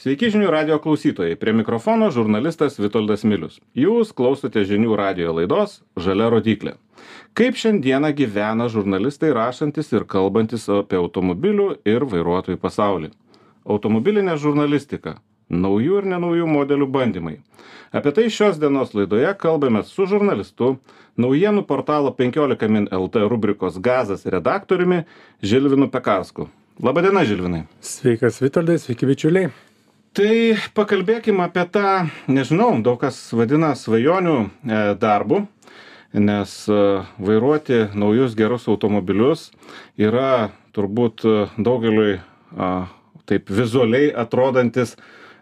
Sveiki žinių radio klausytojai. Prie mikrofono žurnalistas Vitoldas Milius. Jūs klausote žinių radio laidos Žalia rodiklė. Kaip šiandieną gyvena žurnalistai rašantis ir kalbantis apie automobilių ir vairuotojų pasaulį. Automobilinė žurnalistika. Naujų ir nenaujų modelių bandymai. Apie tai šios dienos laidoje kalbame su žurnalistu, naujienų portalo 15 min LT rubrikos Gazas redaktoriumi Žilvinu Pekarsku. Labadiena, Žilvinai. Sveikas, Vitoldai, sveiki bičiuliai. Tai pakalbėkime apie tą, nežinau, daug kas vadina svajonių e, darbu, nes e, vairuoti naujus gerus automobilius yra turbūt e, daugeliui taip vizualiai atrodantis,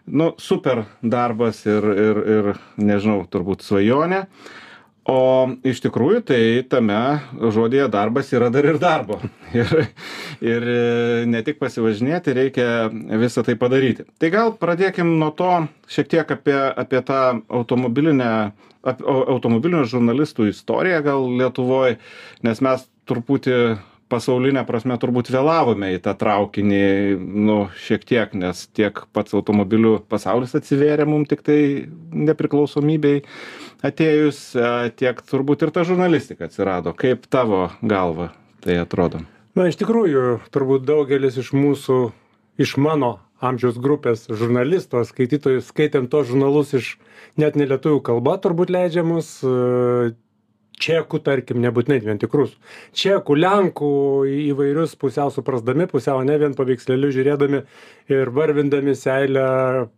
nu, super darbas ir, ir, ir nežinau, turbūt svajonė o iš tikrųjų tai tame žodyje darbas yra dar ir darbo. Ir ir e, ne tik pasivažinėti reikia visa tai padaryti. Tai gal pradėkim nuo to šiek tiek apie apie tą automobilinę ap automobilinių žurnalistų istoriją gal lietuvoj nes mes truputį pasauline prasme turbūt vėlavome į tą traukinį nu šiek tiek nes tiek pats automobilių pasaulis atsivėrė mum tiktai nepriklausomybei atėjus tiek turbūt ir ta žurnalistika atsirado. Kaip tavo galva tai atrodo? Na, iš tikrųjų, turbūt daugelis iš mūsų, iš mano amžiaus grupės žurnalisto, skaitytojų, skaitėm tos žurnalus iš net nelietuvių kalba, turbūt leidžiamus, čekų tarkim nebūtinai vien tikrus čekų lenkų įvairius pusiau suprasdami pusiau ne vien paveikslėlius žiūrėdami ir varvindami seilę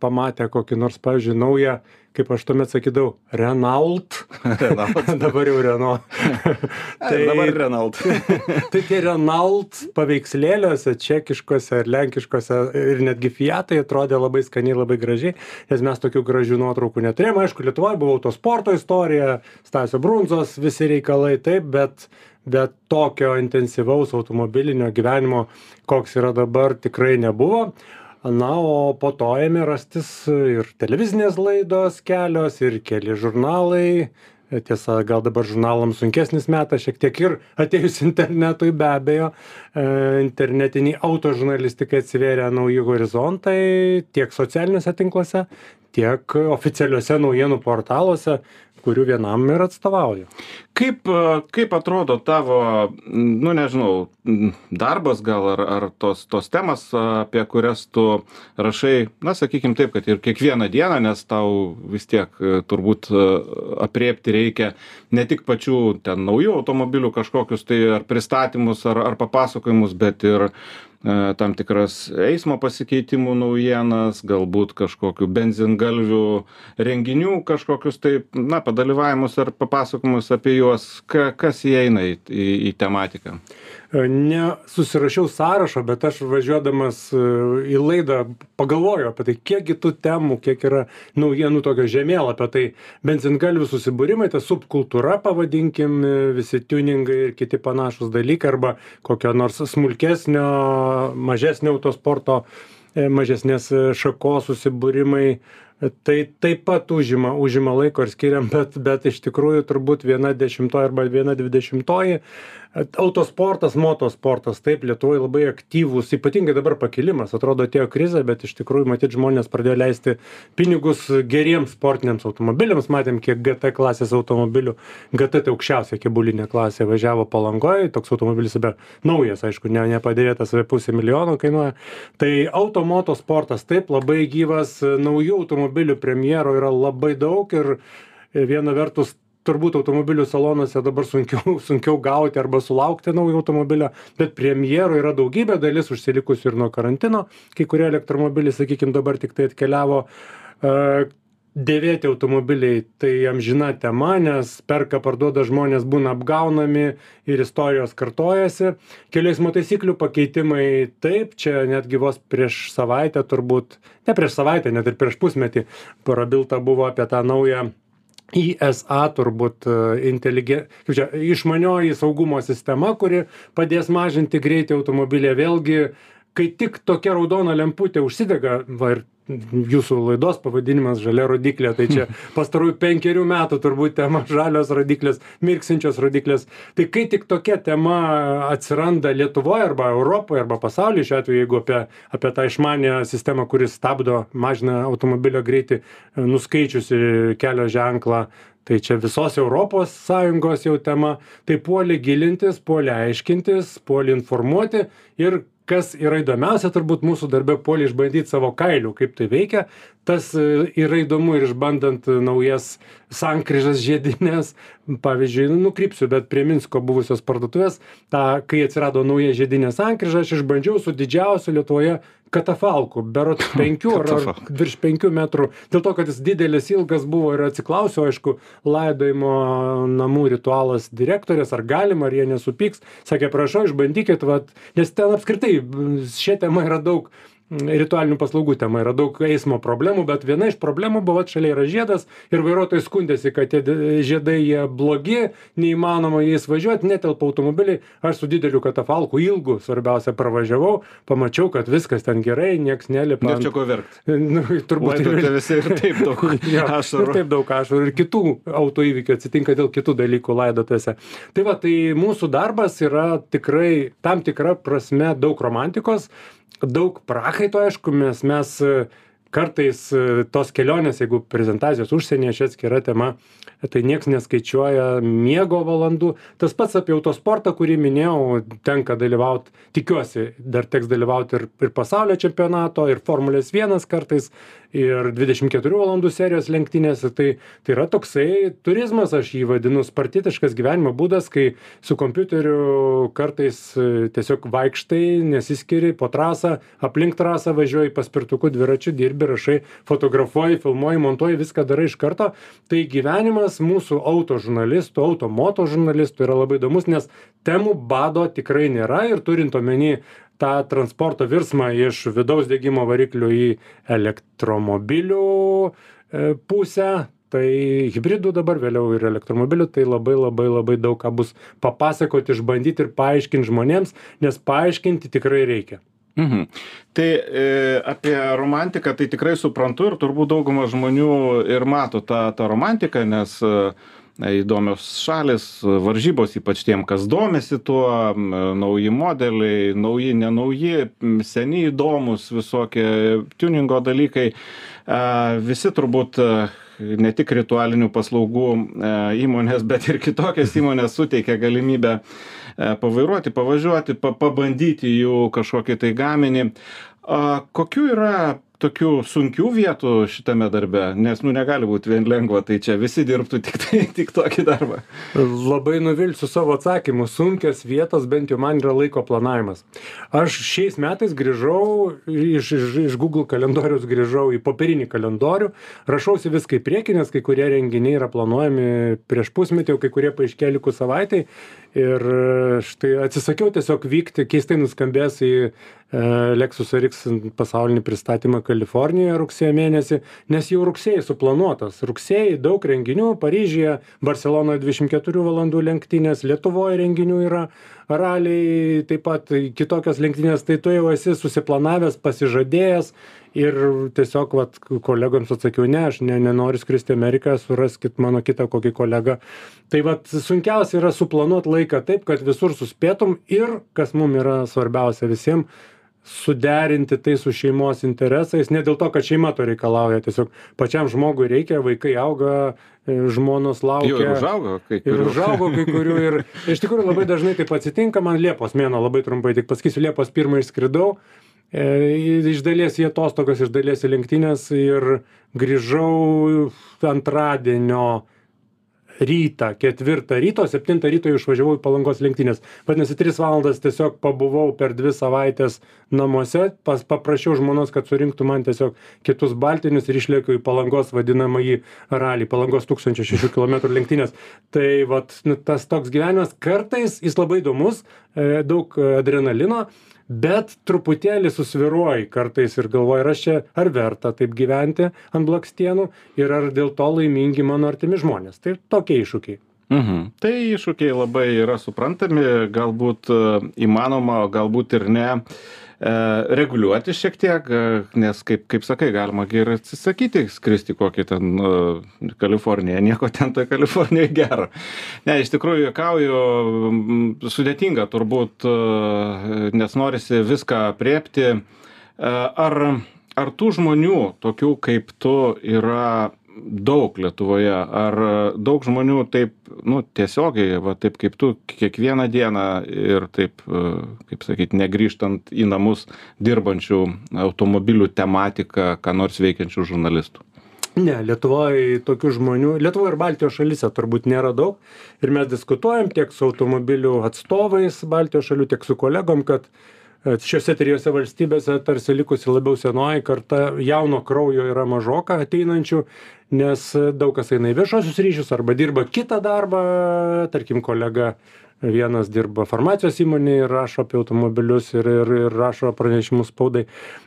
pamatę kokį nors pavyzdžiui naują kaip aš tuomet sakydavau renault. Dabar jau reno tai dabar renault. Tai tie renault paveikslėliuose čekiškuose ir lenkiškuose ir netgi fiatai atrodė labai skaniai labai gražiai nes mes tokių gražių nuotraukų neturėjom. Aišku lietuvoj buvo autosporto istorija stasio brundzos visi reikalai taip bet bet tokio intensyvaus automobilinio gyvenimo koks yra dabar tikrai nebuvo na o po to ėmė rastis ir televizinės laidos kelios ir keli žurnalai. Tiesa gal dabar žurnalams sunkesnis metas šiek tiek ir atėjus internetui be abejo. E, internetinei autožurnalistikai atsivėrė nauji horizontai tiek socialiniuose tinkluose tiek oficialiuose naujienų portaluose kurių vienam ir atstovauju. Kaip, kaip atrodo tavo, nu nežinau, darbas gal ar, ar tos, tos temas, apie kurias tu rašai, na sakykim taip, kad ir kiekvieną dieną, nes tau vis tiek turbūt apriepti reikia ne tik pačių ten naujų automobilių kažkokius tai ar pristatymus ar, ar papasakojimus, bet ir E, tam tikras eismo pasikeitimų naujienas, galbūt kažkokių benzingalvių renginių, kažkokius tai, na, padalyvavimus ar papasakojimus apie juos, ka, kas įeina į, į tematiką. Nesusirašiau sąrašo, bet aš važiuodamas e, į laidą pagalvoju apie tai, kiekgi tų temų, kiek yra naujienų tokio žemėlapio. Tai benzingalvių susibūrimai, ta subkultūra, pavadinkim, visi tuningai ir kiti panašus dalykai, arba kokio nors smulkesnio, mažesnio autosporto, e, mažesnės šakos susibūrimai tai taip pat užima užima laiko ir skiriam bet bet iš tikrųjų turbūt viena dešimtoji arba viena dvidešimtoji autosportas motosportas taip lietuvoj labai aktyvūs ypatingai dabar pakilimas atrodo atėjo krizė bet iš tikrųjų matyt žmonės pradėjo leisti pinigus geriems sportiniams automobiliams. Matėm kiek gt klasės automobilių gt tai aukščiausia kėbulinė klasė važiavo palangoj toks automobilis be naujas aišku ne nepadėvėtas apie pusę milijono kainuoja. Tai auto motosportas taip labai gyvas naujų automobilių premjerų yra labai daug ir viena vertus turbūt automobilių salonuose dabar sunkiau sunkiau gauti arba sulaukti naujo automobilio bet premjerų yra daugybė dalis užsilikusių ir nuo karantino. Kai kurie elektromobiliai sakykim dabar tiktai atkeliavo a, dėvėti automobiliai. Tai amžina tema nes perka parduoda žmonės būna apgaunami ir istorijos kartojasi. Kelių eismo taisyklių pakeitimai taip čia netgi vos prieš savaitę turbūt ne prieš savaitę net ir prieš pusmetį prabilta buvo apie tą naują ISA turbūt intelige kaip čia išmanioji saugumo sistema kuri padės mažinti greitį automobilyje. Vėlgi kai tik tokia raudona lemputė užsidega va ir jūsų laidos pavadinimas žalia rodyklė, tai čia pastarųjų penkerių metų turbūt tema žalios rodiklės, mirksinčios rodiklės. Tai kai tik tokia tema atsiranda Lietuvoje arba Europoje arba pasaulyje, šiuo atveju, jeigu apie, apie tą išmanę sistemą, kuris stabdo, mažina automobilio greitį, nuskaičiusi kelio ženklą, tai čia visos europos sąjungos jau tema tai puoli gilintis puoli aiškintis puoli informuoti ir kas yra įdomiausia turbūt mūsų darbe puoli išbandyt savo kailiu kaip tai veikia. Tas e, yra įdomu ir išbandant naujas sankryžas žiedines pavyzdžiui nu nukrypsiu bet prie minsko buvusios parduotuvės tą kai atsirado nauja žiedinė sankryža aš išbandžiau su didžiausiu lietuvoje katafalku berods penkių ar ar virš penkių metrų. Dėl to kad jis didelis ilgas buvo ir atsiklausiau aišku laidojimo namų ritualas direktorės ar galima ar jie nesupyks. Sakė prašau išbandykit vat nes ten apskritai šia tema yra daug ritualinių paslaugų tema yra daug eismo problemų bet viena iš problemų buvo vat šalia yra žiedas ir vairuotojai skundėsi kad tie žiedai jie blogi neįmanoma jais važiuot netelpa automobiliai aš su dideliu katafalku ilgu svarbiausia pravažiavau pamačiau kad viskas ten gerai nieks nelipa Nėr čia ko verkt. nu, turbūt Laidotuvėse ir taip daug ašarų. Ir taip daug ašarų ir kitų autoįvykių atsitinka dėl kitų dalykų laidotuvėse. Tai va, tai mūsų darbas yra tikrai tam tikra prasme daug romantikos, daug prakaito, aišku, mes, mes kartais e, tos kelionės, jeigu prezentacijos užsienyje čia atskira tema, tai nieks neskaičiuoja miego valandų. Tas pats apie autosportą, kurį minėjau, tenka dalyvauti, tikiuosi, dar teks dalyvauti ir, ir pasaulio čempionato, ir Formulės 1 kartais, ir 24 valandų serijos lenktynėse. Tai, tai yra toksai turizmas, aš jį vadinu, spartitiškas gyvenimo būdas, kai su kompiuteriu kartais e, tiesiog vaikštai, nesiskiri po trasą, aplink trasą važiuoji paspirtuku, dviračiu, dirbi, rašai, fotografuoji, filmuoji, montuoji, viską darai iš karto. Tai gyvenimas mūsų auto žurnalistų, automoto žurnalistų yra labai įdomus, nes temų bado tikrai nėra ir turint omeny tą transporto virsmą iš vidaus degimo variklių į elektromobilių e, pusę, tai hybridų dabar vėliau ir elektromobilių, tai labai labai labai daug ką bus papasakoti, išbandyti ir paaiškinti žmonėms, nes paaiškinti tikrai reikia. Mhm. Tai e, apie romantiką tai tikrai suprantu ir turbūt dauguma žmonių ir mato tą, tą romantiką, nes e, įdomios šalis, varžybos, ypač tiem, kas domisi tuo, nauji modeliai, nauji, nenauji, m, seni įdomus visokie tuningo dalykai. E, visi turbūt ne tik ritualinių paslaugų e, įmonės, bet ir kitokias įmonės suteikia galimybę e, pavairuoti, pavažiuoti, pa, pabandyti jų kažkokį tai gaminį. A, kokių yra tokių sunkių vietų šitame darbe? Nes, nu, negali būti vien lengva, tai čia visi dirbtų tik, tai, tik tokį darbą. Labai nuvilsiu savo atsakymu. Sunkios vietos bent jau man yra laiko planavimas. Aš šiais metais grįžau iš, iš, iš Google kalendorius, grįžau į popierinį kalendorių, rašausi viską į priekį, nes kai kurie renginiai yra planuojami prieš pusmetį, o kai kurie paaiškė likus savaitai. Ir štai atsisakiau tiesiog vykti, keistai nuskambės į e, Lexus RX pasaulinį pristatymą Kalifornijoje rugsėjo mėnesį, nes jau rugsėjai suplanuotas. Rugsėjai daug renginių, Paryžyje, Barcelonoje 24 valandų lenktynės, Lietuvoje renginių yra, raliai, taip pat kitokios lenktynės, tai tu jau esi susiplanavęs, pasižadėjęs ir tiesiog vat, kolegoms atsakiau, ne, aš ne, nenoriu skristi į Ameriką, suraskit mano kitą kokį kolegą. Tai vat sunkiausia yra suplanuoti laiką taip, kad visur suspėtum ir, kas mums yra svarbiausia visiems, suderinti tai su šeimos interesais, ne dėl to, kad šeima to reikalauja, tiesiog pačiam žmogui reikia, vaikai auga, e, žmonos laukia. Ir užaugo, kai Ir kurių. užaugo kai kurių ir iš tikrųjų labai dažnai taip atsitinka, man Liepos mėno labai trumpai, tik pasakysiu, Liepos pirmą išskridau, e, iš dalies į atostogas, iš dalies į lenktynės ir grįžau antradienio rytą, ketvirtą ryto, septintą ryto jau išvažiavau į palangos lenktynės. Vadinasi, tris valandas tiesiog pabuvau per dvi savaitės namuose, pas, paprašiau žmonos, kad surinktų man tiesiog kitus baltinius ir išlėkiau į palangos vadinamąjį ralį, palangos 1006 km lenktynės. Tai vat, nu, tas toks gyvenimas kartais jis labai įdomus, e, daug adrenalino, bet truputėlį susviruoji kartais ir galvoji, ar aš čia, ar verta taip gyventi ant blakstienų ir ar dėl to laimingi mano artimi žmonės. Tai tokie iššūkiai. Mhm. Tai iššūkiai labai yra suprantami, galbūt e, įmanoma, galbūt ir ne. Reguliuoti šiek tiek, nes, kaip, kaip sakai, galima ir atsisakyti skristi kokį ten uh, Kaliforniją, nieko ten toj Kalifornijoje gero. Ne, iš tikrųjų, juokauju, sudėtinga turbūt, nes norisi viską priepti. Ar, ar tų žmonių, tokių kaip tu, yra daug lietuvoje. Ar daug žmonių taip nu tiesiogiai va taip kaip tu kiekvieną dieną ir taip kaip sakyt negrįžtant į namus dirbančių automobilių tematika ką nors veikiančių žurnalistų? Ne lietuvoj tokių žmonių lietuvoj ir baltijos šalyse turbūt nėra daug. Ir mes diskutuojam tiek su automobilių atstovais baltijos šalių tiek su kolegom kad šiose trijose valstybėse tarsi likusi labiau senoji karta jauno kraujo yra mažoka ateinančių nes daug kas eina į viešuosius ryšius arba dirba kitą darbą. Tarkim kolega vienas dirba farmacijos įmonėj ir rašo apie automobilius ir ir ir rašo pranešimus spaudai.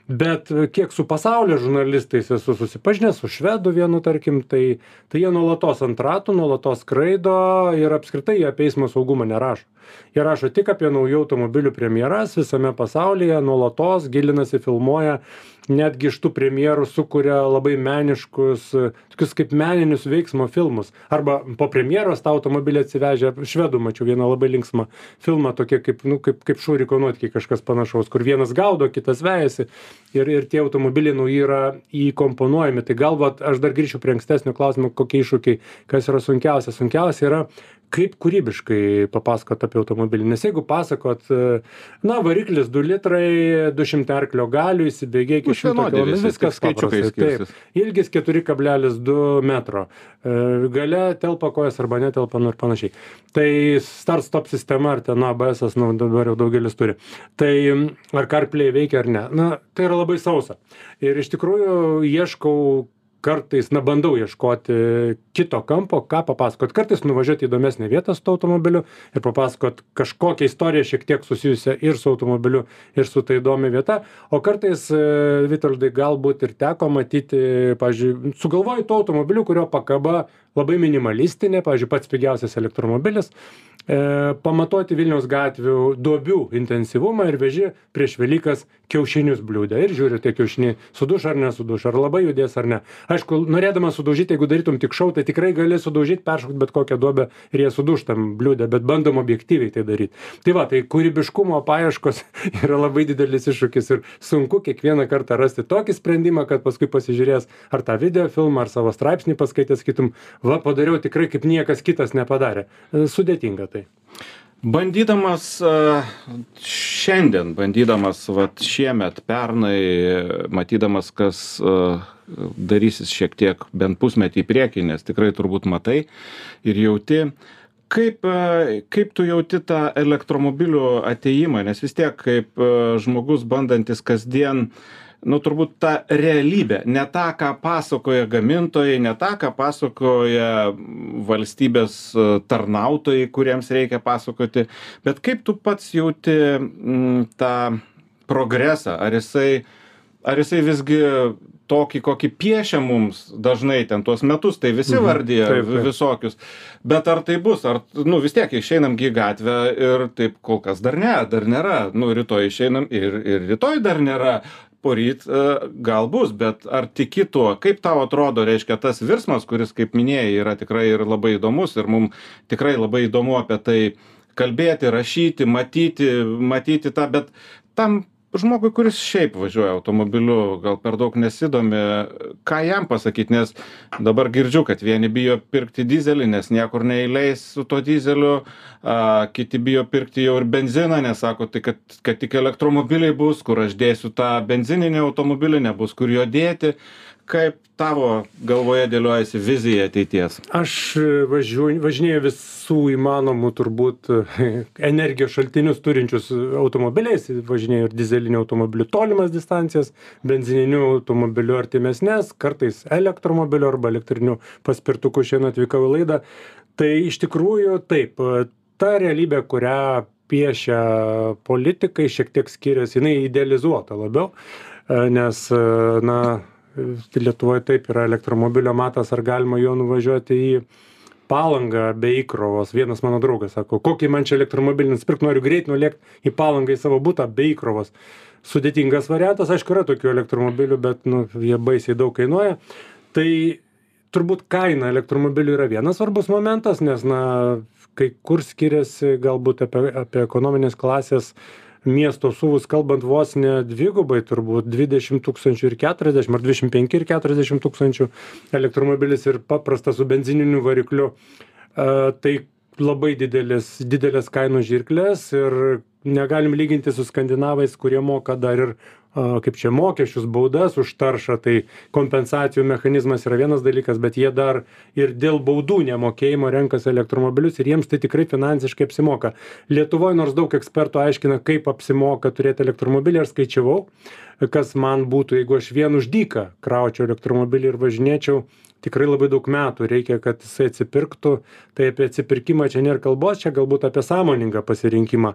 Bet kiek su pasaulio žurnalistais esu susipažinęs su švedu vienu tarkim tai tai jie nuolatos ant ratų nuolatos skraido ir apskritai jie apie eismo saugumą nerašo. Jie rašo tik apie naujų automobilių premjeras visame pasaulyje nuolatos gilinasi filmuoja netgi iš tų premjerų sukuria labai meniškus tokius kaip meninius veiksmo filmus. Arba po premjeros tą automobilį atsivežę švedų mačiau vieną labai linksmą filmą tokie kaip nu kaip kaip šuriko nuotykiai kažkas panašaus kur vienas gaudo kitas vejasi ir ir tie automobiliai nauji yra įkomponuojami. Tai gal vat aš dar grįšiu prie ankstesnio klausimo kokie iššūkiai kas yra sunkiausia. Sunkiausia yra kaip kūrybiškai papasakot apie automobilį. Nes jeigu pasakot na variklis du litrai du šimtai arklio galių įsibėgėja iki šimto kilometrų viskas paprasta taip ilgis keturi kablelis du metro. E, gale telpa kojas arba netelpa nu ir panašiai. Tai start stop sistema ar ten absas nu dabar jau daugelis turi. Tai ar carplay veikia ar ne? Na tai yra labai sausa. Ir iš tikrųjų ieškau kartais na bandau ieškoti kito kampo ką papasakot. Kartais nuvažiuot į įdomesnę vietą su tuo automobiliu ir papasakot kažkokią istoriją šiek tiek susijusią ir su automobiliu ir su ta įdomia vieta. O kartais e, vitoldai galbūt ir teko matyti pavyzdžiui sugalvoji tuo automobiliu kurio pakaba labai minimalistinė pavyzdžiui pats pigiausias elektromobilis e, pamatuoti vilniaus gatvių duobių intensyvumą ir veži prieš velykas kiaušinius bliūde ir žiūri tie kiaušiniai suduš ar nesuduš ar labai judės ar ne. Aišku norėdamas sudaužyt jeigu darytum tik šou tai tikrai gali sudaužyt peršokt bet kokią duobę ir jie suduš tam bliūde bet bandom objektyviai tai daryt. Tai va tai kūrybiškumo paieškos yra labai didelis iššūkis ir sunku kiekvieną kartą rasti tokį sprendimą kad paskui pasižiūrėjęs ar tą video filmą ar savo straipsnį paskaitęs sakytum va padariau tikrai kaip niekas kitas nepadarė. E, sudėtinga tai bandydamas šiandien bandydamas vat šiemet pernai matydamas kas darysis šiek tiek bent pusmetį į priekį nes tikrai turbūt matai ir jauti kaip kaip tu jauti tą elektromobilių atėjimą nes vis tiek kaip žmogus bandantis kasdien nu turbūt ta realybė ne tą ką pasakoja gamintojai ne tą ką pasakoja valstybės e, tarnautojai kuriems reikia pasakoti bet kaip tu pats jauti mm, tą progresą? Ar jisai ar jisai visgi tokį kokį piešia mums dažnai ten tuos metus tai visi mhm. vardija Taip, taip. visokius. Bet ar tai bus? Ar nu vis tiek išeinam gi į gatvę ir taip kol kas dar ne dar nėra. Nu rytoj išeinam ir ir rytoj dar nėra poryt e, gal bus bet ar tiki tuo? Kaip tau atrodo reiškia tas virsmas kuris kaip minėjai yra tikrai ir labai įdomus ir mum tikrai labai įdomu apie tai kalbėti rašyti matyti matyti tą bet tam žmogui kuris šiaip važiuoja automobiliu gal per daug nesidomi ką jam pasakyt nes dabar girdžiu kad vieni bijo pirkti dyzelį nes niekur neįleis su tuo dyzeliu a kiti bijo pirkti jau ir benziną nes sako tai kad kad tik elektromobiliai bus kur aš dėsiu tą benzininį automobilį nebus kur jo dėti kaip tavo galvoje dėliojasi vizija ateities? Aš važiuoju važinėju visų įmanomų turbūt energijos šaltinius turinčius automobiliais. Važinėju ir dyzeliniu automobiliu tolimas distancijas benzininiu automobiliu artimesnes kartais elektromobiliu arba elektriniu paspirtuku šiandien atvykau į laidą. Tai iš tikrųjų taip ta realybė kurią piešia politikai šiek tiek skiriasi jinai idealizuota labiau nes na Lietuvoje taip yra elektromobilio matas, ar galima juo nuvažiuoti į palangą be įkrovos. Vienas mano draugas sako, kokį man čia elektromobilį nusipirkti, noriu greit nulėkti į palangą į savo būtą be įkrovos. sudėtingas variantas aišku yra tokių elektromobilių bet nu jie baisiai daug kainuoja tai turbūt kaina elektromobilių yra vienas svarbus momentas nes na kai kur skiriasi galbūt apie apie ekonominės klasės miesto suvus kalbant vos ne dvigubai turbūt dvidešim tūkstančių ir keturiasdešim ar dvidešim penki ir keturiasdešim tūkstančių elektromobilis ir paprastas su benzininiu varikliu. A tai labai didelis didelės kainų žirklės ir negalim lyginti su skandinavais kurie moka dar ir kaip čia mokesčius baudas už taršą tai kompensacijų mechanizmas yra vienas dalykas bet jie dar ir dėl baudų nemokėjimo renkasi elektromobilius ir jiems tai tikrai finansiškai apsimoka. Lietuvoj nors daug ekspertų aiškina kaip apsimoka turėt elektromobilį aš skaičiavau kas man būtų jeigu aš vien už dyką kraučiau elektromobilį ir važinėčiau tikrai labai daug metų. Reikia kad jisai atsipirktų. Tai apie atsipirkimą čia nėr kalbos čia galbūt apie sąmoningą pasirinkimą.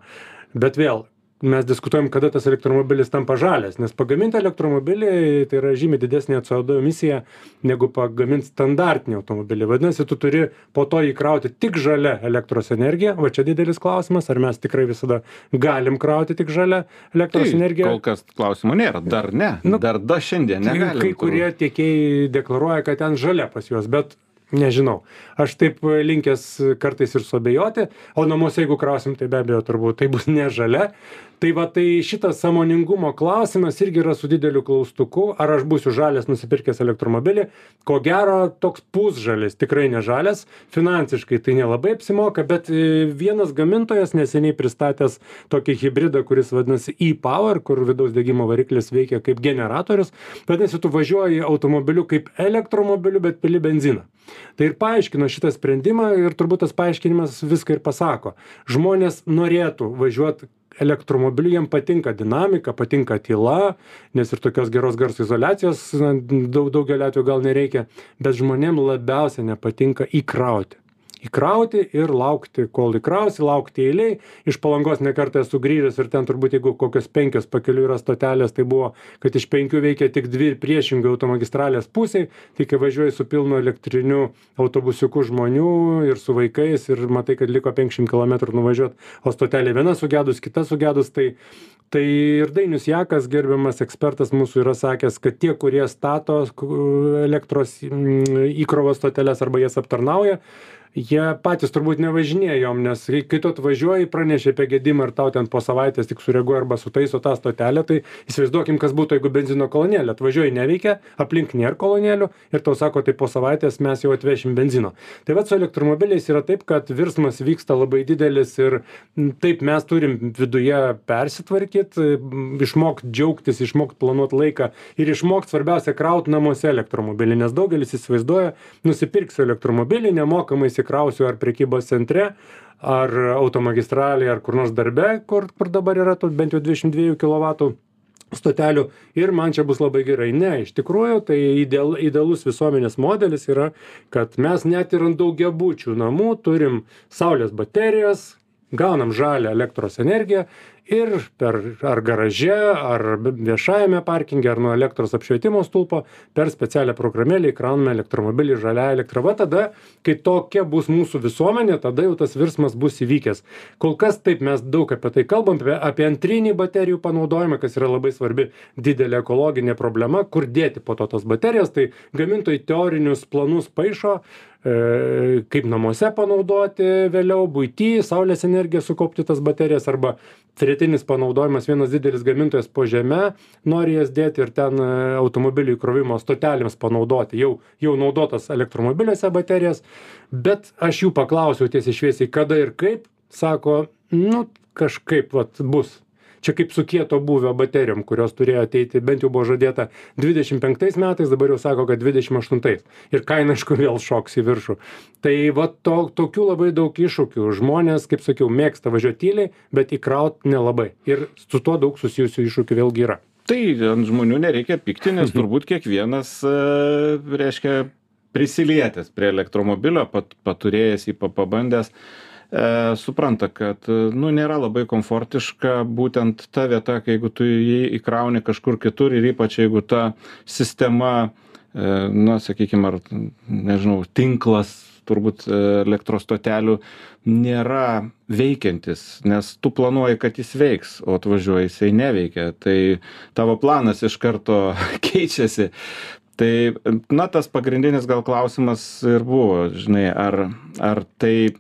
Bet vėl mes diskutuojam kada tas elektromobilis tampa žalias nes pagamint elektromobilį tai yra žymiai didesnė co du emisija negu pagamint standartinį automobilį. Vadinasi tu turi po to įkrauti tik žalia elektros energija. Va čia didelis klausimas ar mes tikrai visada galim krauti tik žalia elektros Tai energija? kol kas klausimo nėra, dar ne, Nu, dar da šiandien negalim. kai kurie tiekėjai deklaruoja kad ten žalia pas juos bet nežinau. Aš taip linkęs kartais ir suabejoti o namuose jeigu krausim tai be abejo turbūt tai bus ne žalia. Tai va tai šitas sąmoningumo klausimas irgi yra su dideliu klaustuku. Ar aš būsiu žalias nusipirkęs elektromobilį? Ko gero toks pusžalis tikrai ne žalias. Finansiškai tai nelabai apsimoka bet e, vienas gamintojas neseniai pristatęs tokį hibridą kuris vadinasi e power kur vidaus degimo variklis veikia kaip generatorius. Vadinasi tu važiuoji automobiliu kaip elektromobiliu bet pili benziną tai ir paaiškino šitą sprendimą ir turbūt tas paaiškinimas viską ir pasako. Žmonės norėtų važiuot elektromobiliu jiem patinka dinamika patinka tyla nes ir tokios geros garso izoliacijos na daug daugeliu atvejų gal nereikia bet žmonėm labiausia nepatinka įkrauti įkrauti ir laukti kol įkrausi laukti eilėj. Iš palangos ne kartą esu grįžęs ir ten turbūt jeigu kokios penkios pakeliui yra stotelės tai buvo kad iš penkių veikia tik dvi priešingoj automagistralės pusėj tai kai važiuoji su pilnu elektriniu autobusiuku žmonių ir su vaikais ir matai kad liko penkiasdešim kilometrų nuvažiuot o stotelė viena sugedus kita sugedus tai tai ir dainius jakas gerbiamas ekspertas mūsų yra sakęs kad tie kurie stato elektros įkrovos stoteles arba jas aptarnauja jie patys turbūt nevažinėja jom nes kai tu atvažiuoji praneši apie gedimą ir tau ten po savaitės tik sureaguoja arba sutaiso tą stotelę tai įsivaizduokim kas būtų jeigu benzino kolonėlė. Atvažiuoji neveikia aplink nėr kolonėlių ir tau sako tai po savaitės mes jau atvešim benzino. Tai vat su elektromobiliais yra taip kad virsmas vyksta labai didelis ir taip mes turim viduje persitvarkyt išmokt džiaugtis išmokt planuot laiką ir išmokt svarbiausia kraut namuose elektromobilį nes daugelis įsivaizduoja nusipirksiu elektromobilį nemokamai įsikrausiu ar prekybos centre ar automagistralėj ar kur nors darbe kur kur dabar yra tų bent jau dvidešim dviejų kilovatų stotelių ir man čia bus labai gerai. Ne iš tikrųjų tai ideal idealus visuomenės modelis yra kad mes net ir ant daugiabučių namų turim saulės baterijas gaunam žalią elektros energiją ir per ar garaže ar viešajame parkinge ar nuo elektros apšvietimo stulpo per specialią programėlę įkrauname elektromobilį žaliąja elektra va tada kai tokia bus mūsų visuomenė tada jau tas virsmas bus įvykęs. Kol kas taip mes daug apie tai kalbam apie antrinį baterijų panaudojimą kas yra labai svarbi didelė ekologinė problema kur dėti po to tas baterijas. Tai gamintojai teorinius planus paišo e, kaip namuose panaudoti vėliau buity saulės energiją sukaupti tas baterijas arba tretinis panaudojimas vienas didelis gamintojas po žeme nori jas dėti ir ten e, automobilių įkrovimo stotelėms panaudoti. Jau jau naudotas elektromobiliuose baterijas bet aš jų paklausiau tiesiai šviesiai kada ir kaip sako nu kažkaip vat bus čia kaip su kieto būvio baterijom kurios turėjo ateiti bent jau buvo žadėta dvidešim penktais metais dabar jau sako kad dvidešim aštuntais. Ir kaina aišku vėl šoks į viršų. Tai va to tokių labai daug iššūkių. Žmonės kaip sakiau mėgsta važiuot tyliai bet įkraut nelabai. Ir su tuo daug susijusių iššūkių vėlgi yra. Tai ant žmonių nereikia pykti, nes turbūt kiekvienas, e, reiškia, prisilietęs prie elektromobilio, pat, paturėjęs jį pabandęs, e, supranta, kad nu, nėra labai komfortiška būtent ta vieta, kai jeigu tu jį įkrauni kažkur kitur ir ypač jeigu ta sistema, e, na, sakykime, ar, nežinau, tinklas turbūt elektros stotelių nėra veikiantis nes tu planuoji kad jis veiks o atvažiuoji jisai neveikia. Tai tavo planas iš karto keičiasi tai na tas pagrindinis gal klausimas ir buvo žinai ar ar tai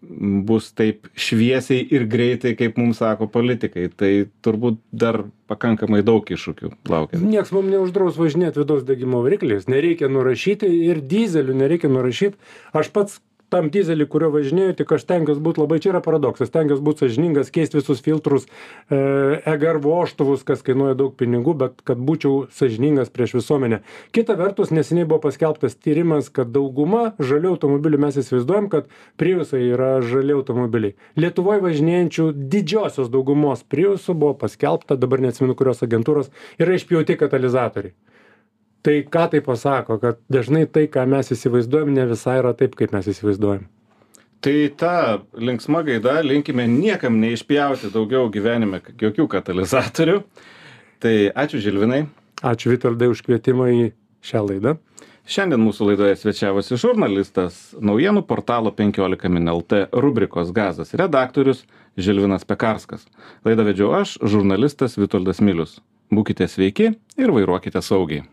bus taip šviesiai ir greitai kaip mums sako politikai. Tai turbūt dar pakankamai daug iššūkių laukia. Nieks mum neuždraus važinėt vidaus degimo varikliais. Nereikia nurašyti ir dyzelių nereikia nurašyt. Aš pats tam dyzely kuriuo važinėju tik aš stengiuos būt labai čia yra paradoksas stengiuos būt sąžiningas keist visus filtrus e egr vožtuvus kas kainuoja daug pinigų bet kad būčiau sąžiningas prieš visuomenę. Kita vertus neseniai buvo paskelbtas tyrimas kad dauguma žalių automobilių mes įsivaizduojam kad priusai yra žali automobiliai. Lietuvoj važinėjančių didžiosios daugumos priusų buvo paskelbta dabar neatsimenu kurios agentūros yra išpjauti katalizatoriai tai ką tai pasako kad dažnai tai ką mes įsivaizduojam ne visai yra taip kaip mes įsivaizduojam tai ta linksma gaida linkime niekam neišpjauti daugiau gyvenime jokių katalizatorių tai ačiū žilvinai ačiū vitoldai už kvietimą į šią laidą Šiandien mūsų laidoje svečiavosi žurnalistas, naujienų portalo 15 min LT rubrikos Gazas redaktorius Žilvinas Pekarskas. Laidą vedžiau aš, žurnalistas Vitoldas Milius. Būkite sveiki ir vairuokite saugiai.